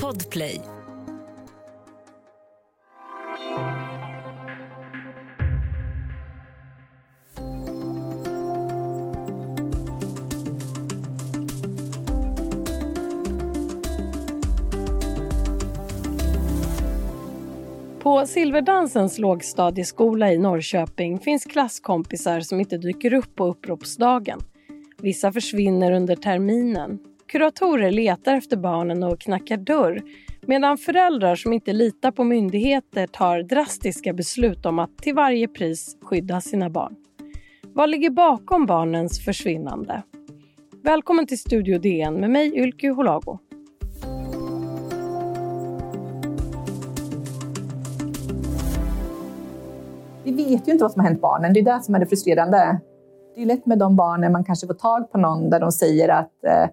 Podplay. På Silverdansens lågstadieskola i Norrköping finns klasskompisar som inte dyker upp på uppropsdagen. Vissa försvinner under terminen. Kuratorer letar efter barnen och knackar dörr medan föräldrar som inte litar på myndigheter tar drastiska beslut om att till varje pris skydda sina barn. Vad ligger bakom barnens försvinnande? Välkommen till Studio DN med mig Ylke Holago. Vi vet ju inte vad som har hänt barnen. Det är det som är det frustrerande. Det är lätt med de barnen man kanske får tag på någon där de säger att eh,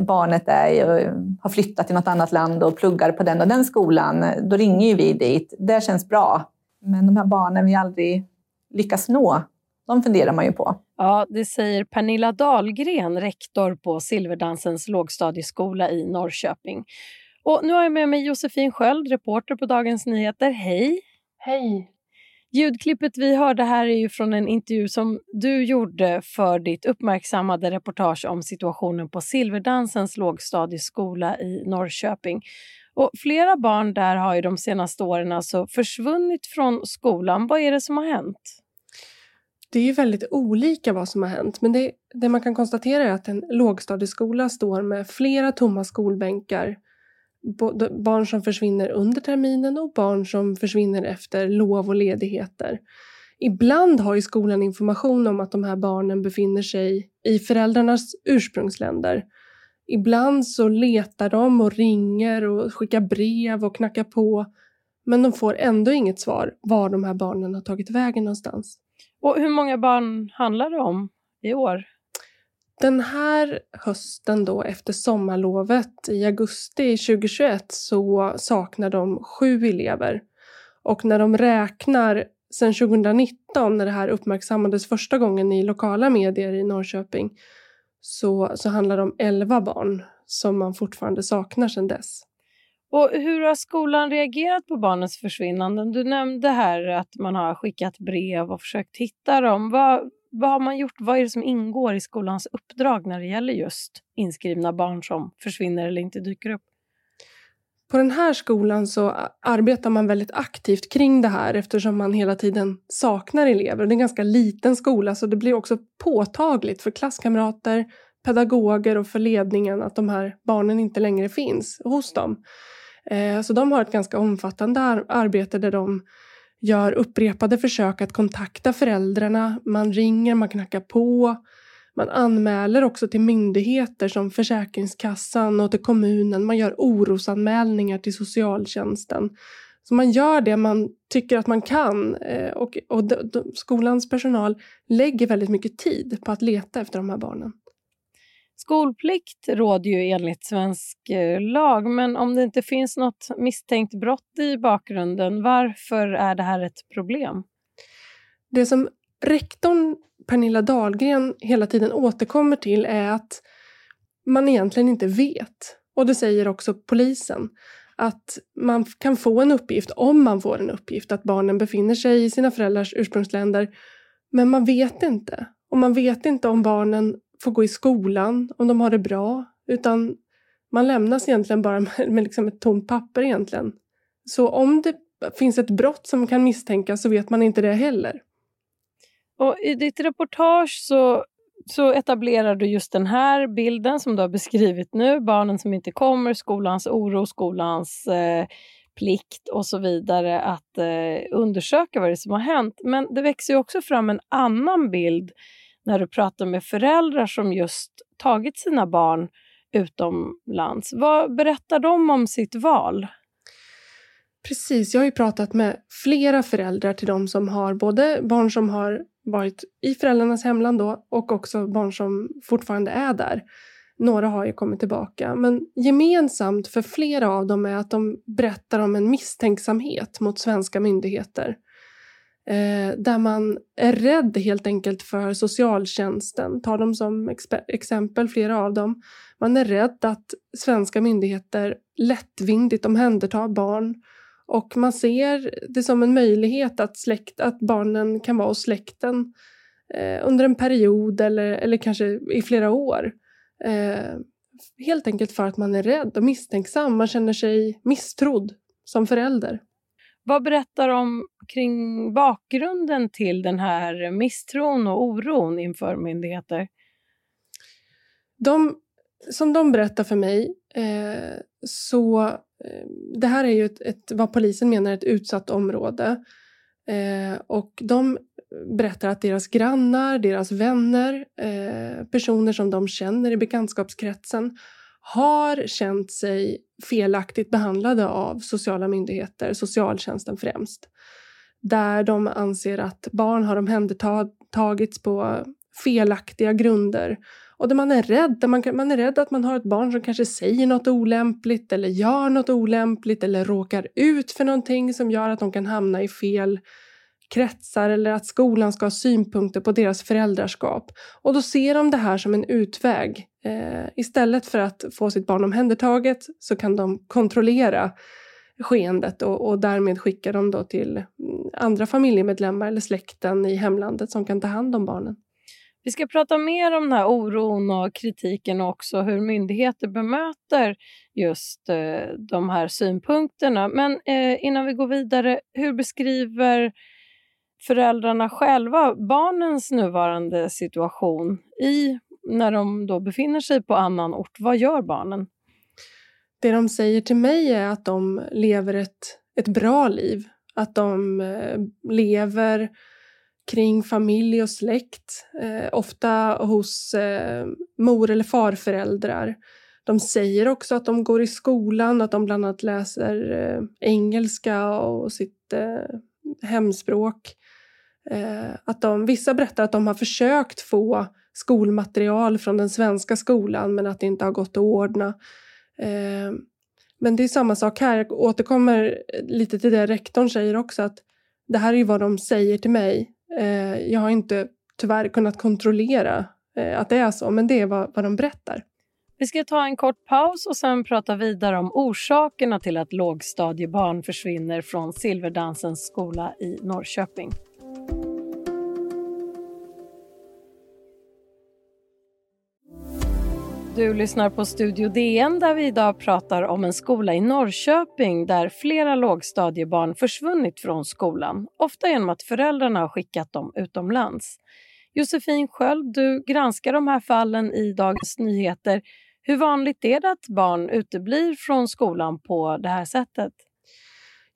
barnet är, eh, har flyttat till något annat land och pluggar på den och den skolan. Då ringer ju vi dit. Det känns bra. Men de här barnen vi aldrig lyckas nå, de funderar man ju på. Ja, det säger Pernilla Dahlgren, rektor på Silverdansens lågstadieskola i Norrköping. Och nu har jag med mig Josefin Sköld, reporter på Dagens Nyheter. Hej! Hej! Ljudklippet vi hörde här är ju från en intervju som du gjorde för ditt uppmärksammade reportage om situationen på Silverdansens lågstadieskola i Norrköping. Och flera barn där har ju de senaste åren alltså försvunnit från skolan. Vad är det som har hänt? Det är ju väldigt olika vad som har hänt, men det, det man kan konstatera är att en lågstadieskola står med flera tomma skolbänkar barn som försvinner under terminen och barn som försvinner efter lov och ledigheter. Ibland har ju skolan information om att de här barnen befinner sig i föräldrarnas ursprungsländer. Ibland så letar de och ringer och skickar brev och knackar på men de får ändå inget svar var de här barnen har tagit vägen någonstans. Och hur många barn handlar det om i år? Den här hösten då efter sommarlovet i augusti 2021 så saknar de sju elever. Och när de räknar sedan 2019 när det här uppmärksammades första gången i lokala medier i Norrköping så, så handlar det om elva barn som man fortfarande saknar sedan dess. Och hur har skolan reagerat på barnens försvinnanden? Du nämnde här att man har skickat brev och försökt hitta dem. Vad, vad har man gjort? Vad är det som ingår i skolans uppdrag när det gäller just inskrivna barn som försvinner eller inte dyker upp? På den här skolan så arbetar man väldigt aktivt kring det här eftersom man hela tiden saknar elever. Det är en ganska liten skola så det blir också påtagligt för klasskamrater, pedagoger och för ledningen att de här barnen inte längre finns hos dem. Eh, så de har ett ganska omfattande arbete där de gör upprepade försök att kontakta föräldrarna. Man ringer, man knackar på. Man anmäler också till myndigheter som Försäkringskassan och till kommunen. Man gör orosanmälningar till socialtjänsten. Så man gör det man tycker att man kan eh, och, och de, de, skolans personal lägger väldigt mycket tid på att leta efter de här barnen. Skolplikt råder ju enligt svensk eh, lag, men om det inte finns något misstänkt brott i bakgrunden, varför är det här ett problem? Det som rektorn Pernilla Dahlgren hela tiden återkommer till är att man egentligen inte vet. Och det säger också polisen. Att man kan få en uppgift, om man får en uppgift, att barnen befinner sig i sina föräldrars ursprungsländer. Men man vet inte. Och man vet inte om barnen får gå i skolan, om de har det bra. Utan man lämnas egentligen bara med, med liksom ett tomt papper egentligen. Så om det finns ett brott som kan misstänkas så vet man inte det heller. Och I ditt reportage så, så etablerar du just den här bilden som du har beskrivit nu. Barnen som inte kommer, skolans oro, skolans eh, plikt och så vidare att eh, undersöka vad det är som har hänt. Men det växer också fram en annan bild när du pratar med föräldrar som just tagit sina barn utomlands. Vad berättar de om sitt val? Precis, jag har ju pratat med flera föräldrar till de som har både barn som har varit i föräldrarnas hemland då och också barn som fortfarande är där. Några har ju kommit tillbaka, men gemensamt för flera av dem är att de berättar om en misstänksamhet mot svenska myndigheter eh, där man är rädd helt enkelt för socialtjänsten, tar dem som exempel, flera av dem. Man är rädd att svenska myndigheter lättvindigt omhändertar barn och man ser det som en möjlighet att, släkt, att barnen kan vara hos släkten eh, under en period eller, eller kanske i flera år. Eh, helt enkelt för att man är rädd och misstänksam. Man känner sig misstrodd som förälder. Vad berättar de kring bakgrunden till den här misstron och oron inför myndigheter? De, som de berättar för mig eh, så eh, det här är ju ett, ett, vad polisen menar ett utsatt område. Eh, och de berättar att deras grannar, deras vänner, eh, personer som de känner i bekantskapskretsen har känt sig felaktigt behandlade av sociala myndigheter, socialtjänsten främst. Där de anser att barn har omhändertagits på felaktiga grunder och där man är rädd. Där man, man är rädd att man har ett barn som kanske säger något olämpligt eller gör något olämpligt eller råkar ut för någonting som gör att de kan hamna i fel kretsar eller att skolan ska ha synpunkter på deras föräldraskap. Och då ser de det här som en utväg. Eh, istället för att få sitt barn omhändertaget så kan de kontrollera skeendet och, och därmed skicka dem då till mm, andra familjemedlemmar eller släkten i hemlandet som kan ta hand om barnen. Vi ska prata mer om den här oron och kritiken och också hur myndigheter bemöter just eh, de här synpunkterna. Men eh, innan vi går vidare, hur beskriver föräldrarna själva barnens nuvarande situation i när de då befinner sig på annan ort? Vad gör barnen? Det de säger till mig är att de lever ett, ett bra liv. Att de eh, lever kring familj och släkt, eh, ofta hos eh, mor eller farföräldrar. De säger också att de går i skolan, att de bland annat läser eh, engelska och sitt eh, hemspråk. Eh, att de, vissa berättar att de har försökt få skolmaterial från den svenska skolan men att det inte har gått att ordna. Eh, men det är samma sak här, jag återkommer lite till det rektorn säger också att det här är vad de säger till mig. Eh, jag har inte tyvärr kunnat kontrollera eh, att det är så, men det är vad, vad de berättar. Vi ska ta en kort paus och sen prata vidare om orsakerna till att lågstadiebarn försvinner från Silverdansens skola i Norrköping. Du lyssnar på Studio DN där vi idag pratar om en skola i Norrköping där flera lågstadiebarn försvunnit från skolan, ofta genom att föräldrarna har skickat dem utomlands. Josefin Sköld, du granskar de här fallen i Dagens Nyheter. Hur vanligt är det att barn uteblir från skolan på det här sättet?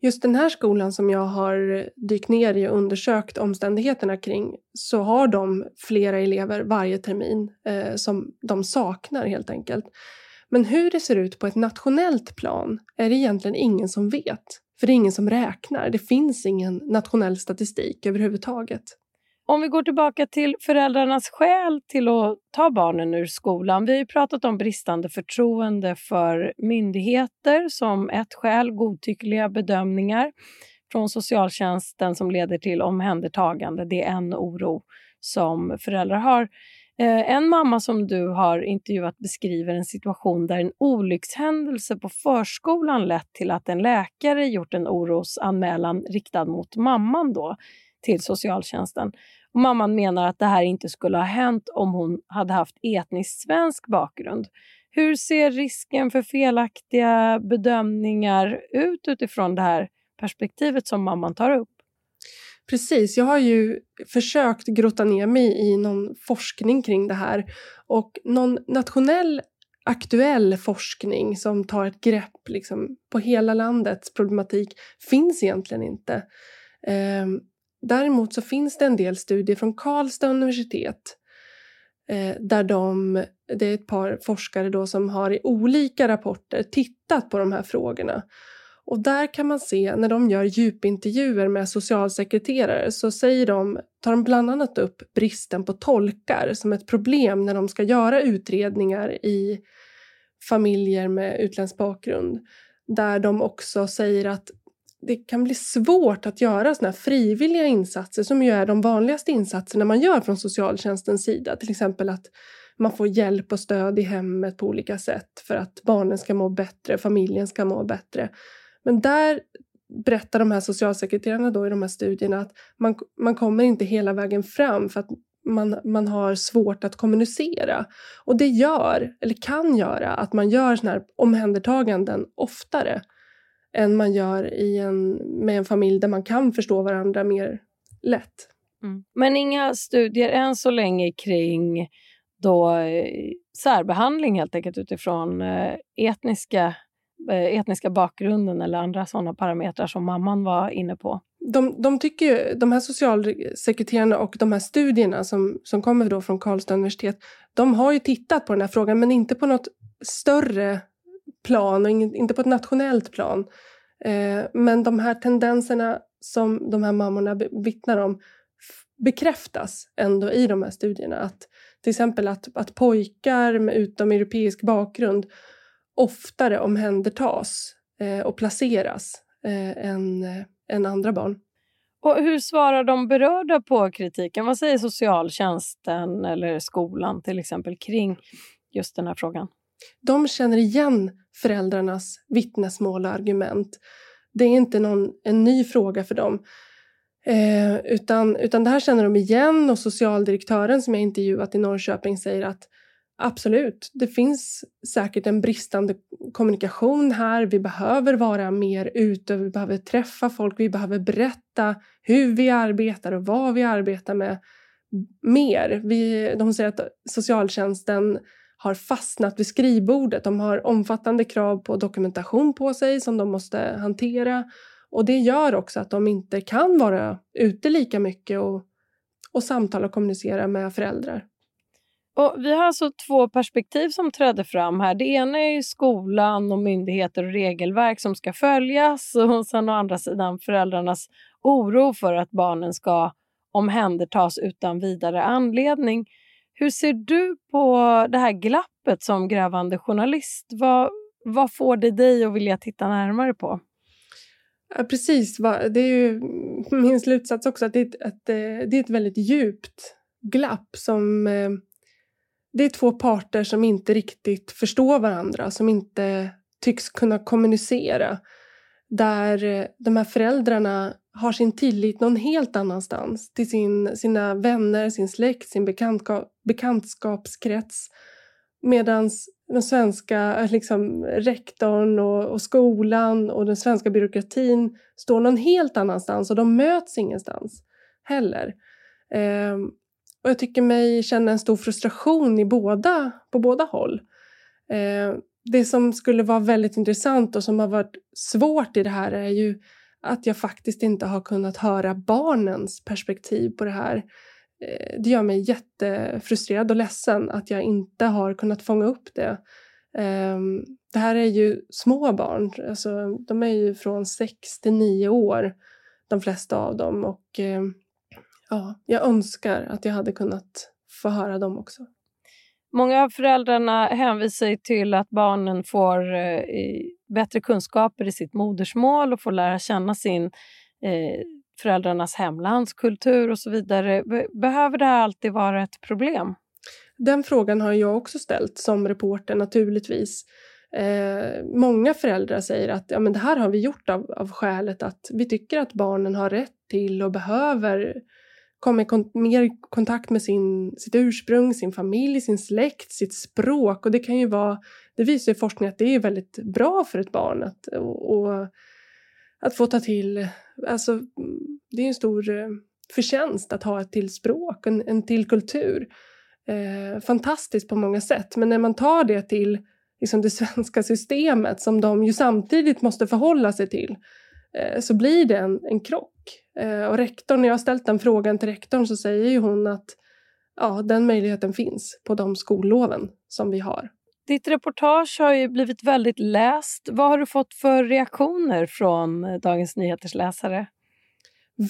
Just den här skolan som jag har dykt ner i och undersökt omständigheterna kring så har de flera elever varje termin eh, som de saknar helt enkelt. Men hur det ser ut på ett nationellt plan är det egentligen ingen som vet. För det är ingen som räknar. Det finns ingen nationell statistik överhuvudtaget. Om vi går tillbaka till föräldrarnas skäl till att ta barnen ur skolan. Vi har ju pratat om bristande förtroende för myndigheter som ett skäl, godtyckliga bedömningar från socialtjänsten som leder till omhändertagande. Det är en oro som föräldrar har. Eh, en mamma som du har intervjuat beskriver en situation där en olyckshändelse på förskolan lett till att en läkare gjort en orosanmälan riktad mot mamman då till socialtjänsten. Och mamman menar att det här inte skulle ha hänt om hon hade haft etnisk svensk bakgrund. Hur ser risken för felaktiga bedömningar ut utifrån det här perspektivet som mamman tar upp? Precis, jag har ju försökt grotta ner mig i någon forskning kring det här och någon nationell aktuell forskning som tar ett grepp liksom, på hela landets problematik finns egentligen inte. Um, Däremot så finns det en del studier från Karlstad universitet eh, där de, det är ett par forskare då som har i olika rapporter tittat på de här frågorna. Och där kan man se, när de gör djupintervjuer med socialsekreterare så säger de, tar de bland annat upp bristen på tolkar som ett problem när de ska göra utredningar i familjer med utländsk bakgrund. Där de också säger att det kan bli svårt att göra såna frivilliga insatser som ju är de vanligaste insatserna man gör från socialtjänstens sida. Till exempel att man får hjälp och stöd i hemmet på olika sätt för att barnen ska må bättre, familjen ska må bättre. Men där berättar de här socialsekreterarna då i de här studierna att man, man kommer inte hela vägen fram för att man, man har svårt att kommunicera. Och det gör, eller kan göra, att man gör såna här omhändertaganden oftare än man gör i en, med en familj där man kan förstå varandra mer lätt. Mm. Men inga studier än så länge kring då eh, särbehandling helt enkelt utifrån eh, etniska, eh, etniska bakgrunden eller andra sådana parametrar som mamman var inne på? De, de tycker ju, de här socialsekreterarna och de här studierna som, som kommer då från Karlstad universitet, de har ju tittat på den här frågan men inte på något större plan och inte på ett nationellt plan. Eh, men de här tendenserna som de här mammorna vittnar om bekräftas ändå i de här studierna. Att, till exempel att, att pojkar med utomeuropeisk bakgrund oftare omhändertas eh, och placeras eh, än, än andra barn. Och hur svarar de berörda på kritiken? Vad säger socialtjänsten eller skolan till exempel kring just den här frågan? De känner igen föräldrarnas vittnesmål och argument. Det är inte någon, en ny fråga för dem. Eh, utan, utan det här känner de igen och socialdirektören som jag intervjuat i Norrköping säger att absolut, det finns säkert en bristande kommunikation här. Vi behöver vara mer ute, vi behöver träffa folk, vi behöver berätta hur vi arbetar och vad vi arbetar med mer. Vi, de säger att socialtjänsten har fastnat vid skrivbordet. De har omfattande krav på dokumentation på sig som de måste hantera och det gör också att de inte kan vara ute lika mycket och, och samtala och kommunicera med föräldrar. Och vi har alltså två perspektiv som träder fram här. Det ena är skolan och myndigheter och regelverk som ska följas och sen å andra sidan föräldrarnas oro för att barnen ska omhändertas utan vidare anledning. Hur ser du på det här glappet som grävande journalist? Vad, vad får det dig att vilja titta närmare på? Ja, precis, det är ju min slutsats också att det är ett, att eh, det är ett väldigt djupt glapp som eh, det är två parter som inte riktigt förstår varandra, som inte tycks kunna kommunicera. Där eh, de här föräldrarna har sin tillit någon helt annanstans. Till sin, sina vänner, sin släkt, sin bekantskap, bekantskapskrets. Medan den svenska liksom, rektorn och, och, skolan och den svenska byråkratin står någon helt annanstans och de möts ingenstans heller. Ehm, och jag tycker mig känna en stor frustration i båda, på båda håll. Ehm, det som skulle vara väldigt intressant och som har varit svårt i det här är ju att jag faktiskt inte har kunnat höra barnens perspektiv på det här. Eh, det gör mig jättefrustrerad och ledsen att jag inte har kunnat fånga upp det. Ehm, det här är ju små barn, alltså, de är ju från 6 till 9 år, de flesta av dem. Och ehm, ja, jag önskar att jag hade kunnat få höra dem också. Många av föräldrarna hänvisar till att barnen får eh, bättre kunskaper i sitt modersmål och får lära känna sin eh, föräldrarnas hemlandskultur och så vidare. Behöver det här alltid vara ett problem? Den frågan har jag också ställt som reporter naturligtvis. Eh, många föräldrar säger att ja, men det här har vi gjort av, av skälet att vi tycker att barnen har rätt till och behöver komma i kon mer kontakt med sin, sitt ursprung, sin familj, sin släkt, sitt språk. Och det kan ju vara, det visar ju forskning att det är väldigt bra för ett barn att, och, och att få ta till, alltså det är en stor eh, förtjänst att ha ett till språk, en, en till kultur. Eh, fantastiskt på många sätt, men när man tar det till liksom det svenska systemet som de ju samtidigt måste förhålla sig till eh, så blir det en, en krock. Eh, och rektorn, när jag har ställt den frågan till rektorn så säger ju hon att ja, den möjligheten finns på de skolloven som vi har. Ditt reportage har ju blivit väldigt läst. Vad har du fått för reaktioner från Dagens Nyheters läsare?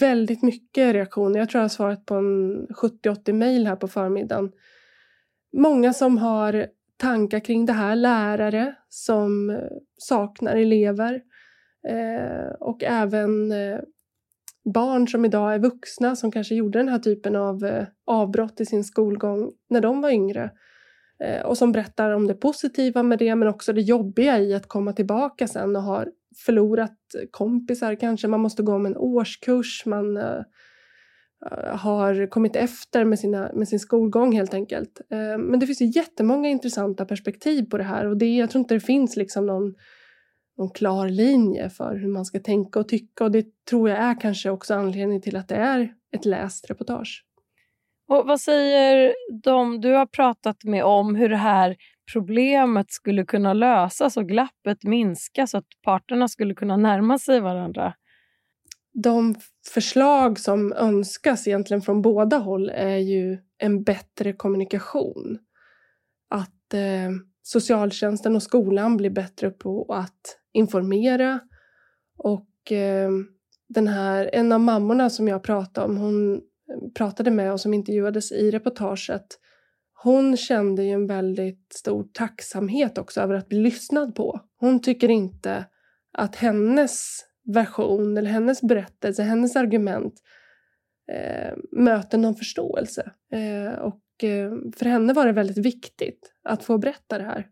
Väldigt mycket reaktioner. Jag tror jag har svarat på en 70-80 mejl här på förmiddagen. Många som har tankar kring det här, lärare som saknar elever eh, och även eh, barn som idag är vuxna som kanske gjorde den här typen av eh, avbrott i sin skolgång när de var yngre. Eh, och som berättar om det positiva med det men också det jobbiga i att komma tillbaka sen och ha förlorat kompisar kanske. Man måste gå om en årskurs, man eh, har kommit efter med, sina, med sin skolgång helt enkelt. Eh, men det finns ju jättemånga intressanta perspektiv på det här och det, jag tror inte det finns liksom någon, någon klar linje för hur man ska tänka och tycka och det tror jag är kanske också anledningen till att det är ett läst reportage. Och vad säger de du har pratat med om hur det här problemet skulle kunna lösas och glappet minska så att parterna skulle kunna närma sig varandra? De förslag som önskas egentligen från båda håll är ju en bättre kommunikation. Att eh, socialtjänsten och skolan blir bättre på att informera och eh, den här, en av mammorna som jag pratade om, hon eh, pratade med och som intervjuades i reportaget, hon kände ju en väldigt stor tacksamhet också över att bli lyssnad på. Hon tycker inte att hennes version eller hennes berättelse, hennes argument eh, möter någon förståelse. Eh, och eh, för henne var det väldigt viktigt att få berätta det här.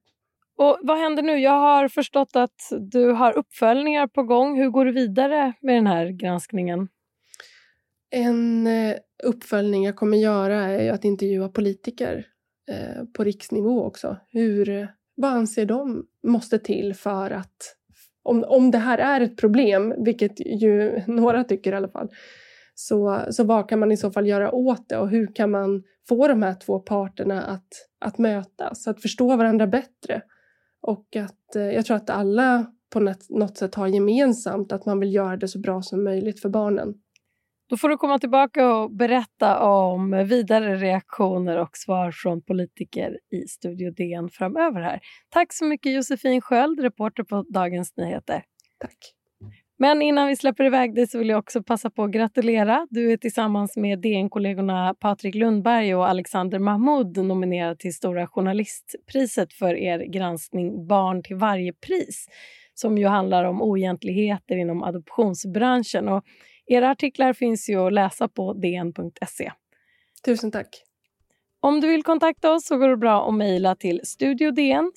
Och Vad händer nu? Jag har förstått att du har uppföljningar på gång. Hur går du vidare med den här granskningen? En eh, uppföljning jag kommer göra är att intervjua politiker eh, på riksnivå också. Hur, vad anser de måste till för att om, om det här är ett problem, vilket ju några tycker i alla fall, så, så vad kan man i så fall göra åt det och hur kan man få de här två parterna att, att mötas, att förstå varandra bättre? Och att eh, jag tror att alla på något sätt har gemensamt att man vill göra det så bra som möjligt för barnen. Då får du komma tillbaka och berätta om vidare reaktioner och svar från politiker i Studio DN framöver. här. Tack så mycket Josefin Sköld, reporter på Dagens Nyheter. Tack. Men innan vi släpper iväg dig så vill jag också passa på att gratulera. Du är tillsammans med DN-kollegorna Patrik Lundberg och Alexander Mahmoud nominerad till Stora journalistpriset för er granskning Barn till varje pris som ju handlar om oegentligheter inom adoptionsbranschen. Och era artiklar finns ju att läsa på dn.se. Tusen tack. Om du vill kontakta oss så går det bra att mejla till studiodn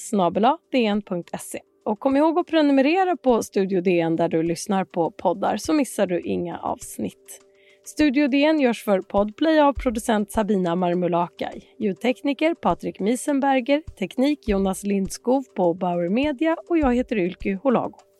dn.se. Och kom ihåg att prenumerera på Studio DN där du lyssnar på poddar så missar du inga avsnitt. Studio DN görs för Podplay av producent Sabina Marmulakai, ljudtekniker Patrik Miesenberger, teknik Jonas Lindskov på Bauer Media och jag heter Ylke Holago.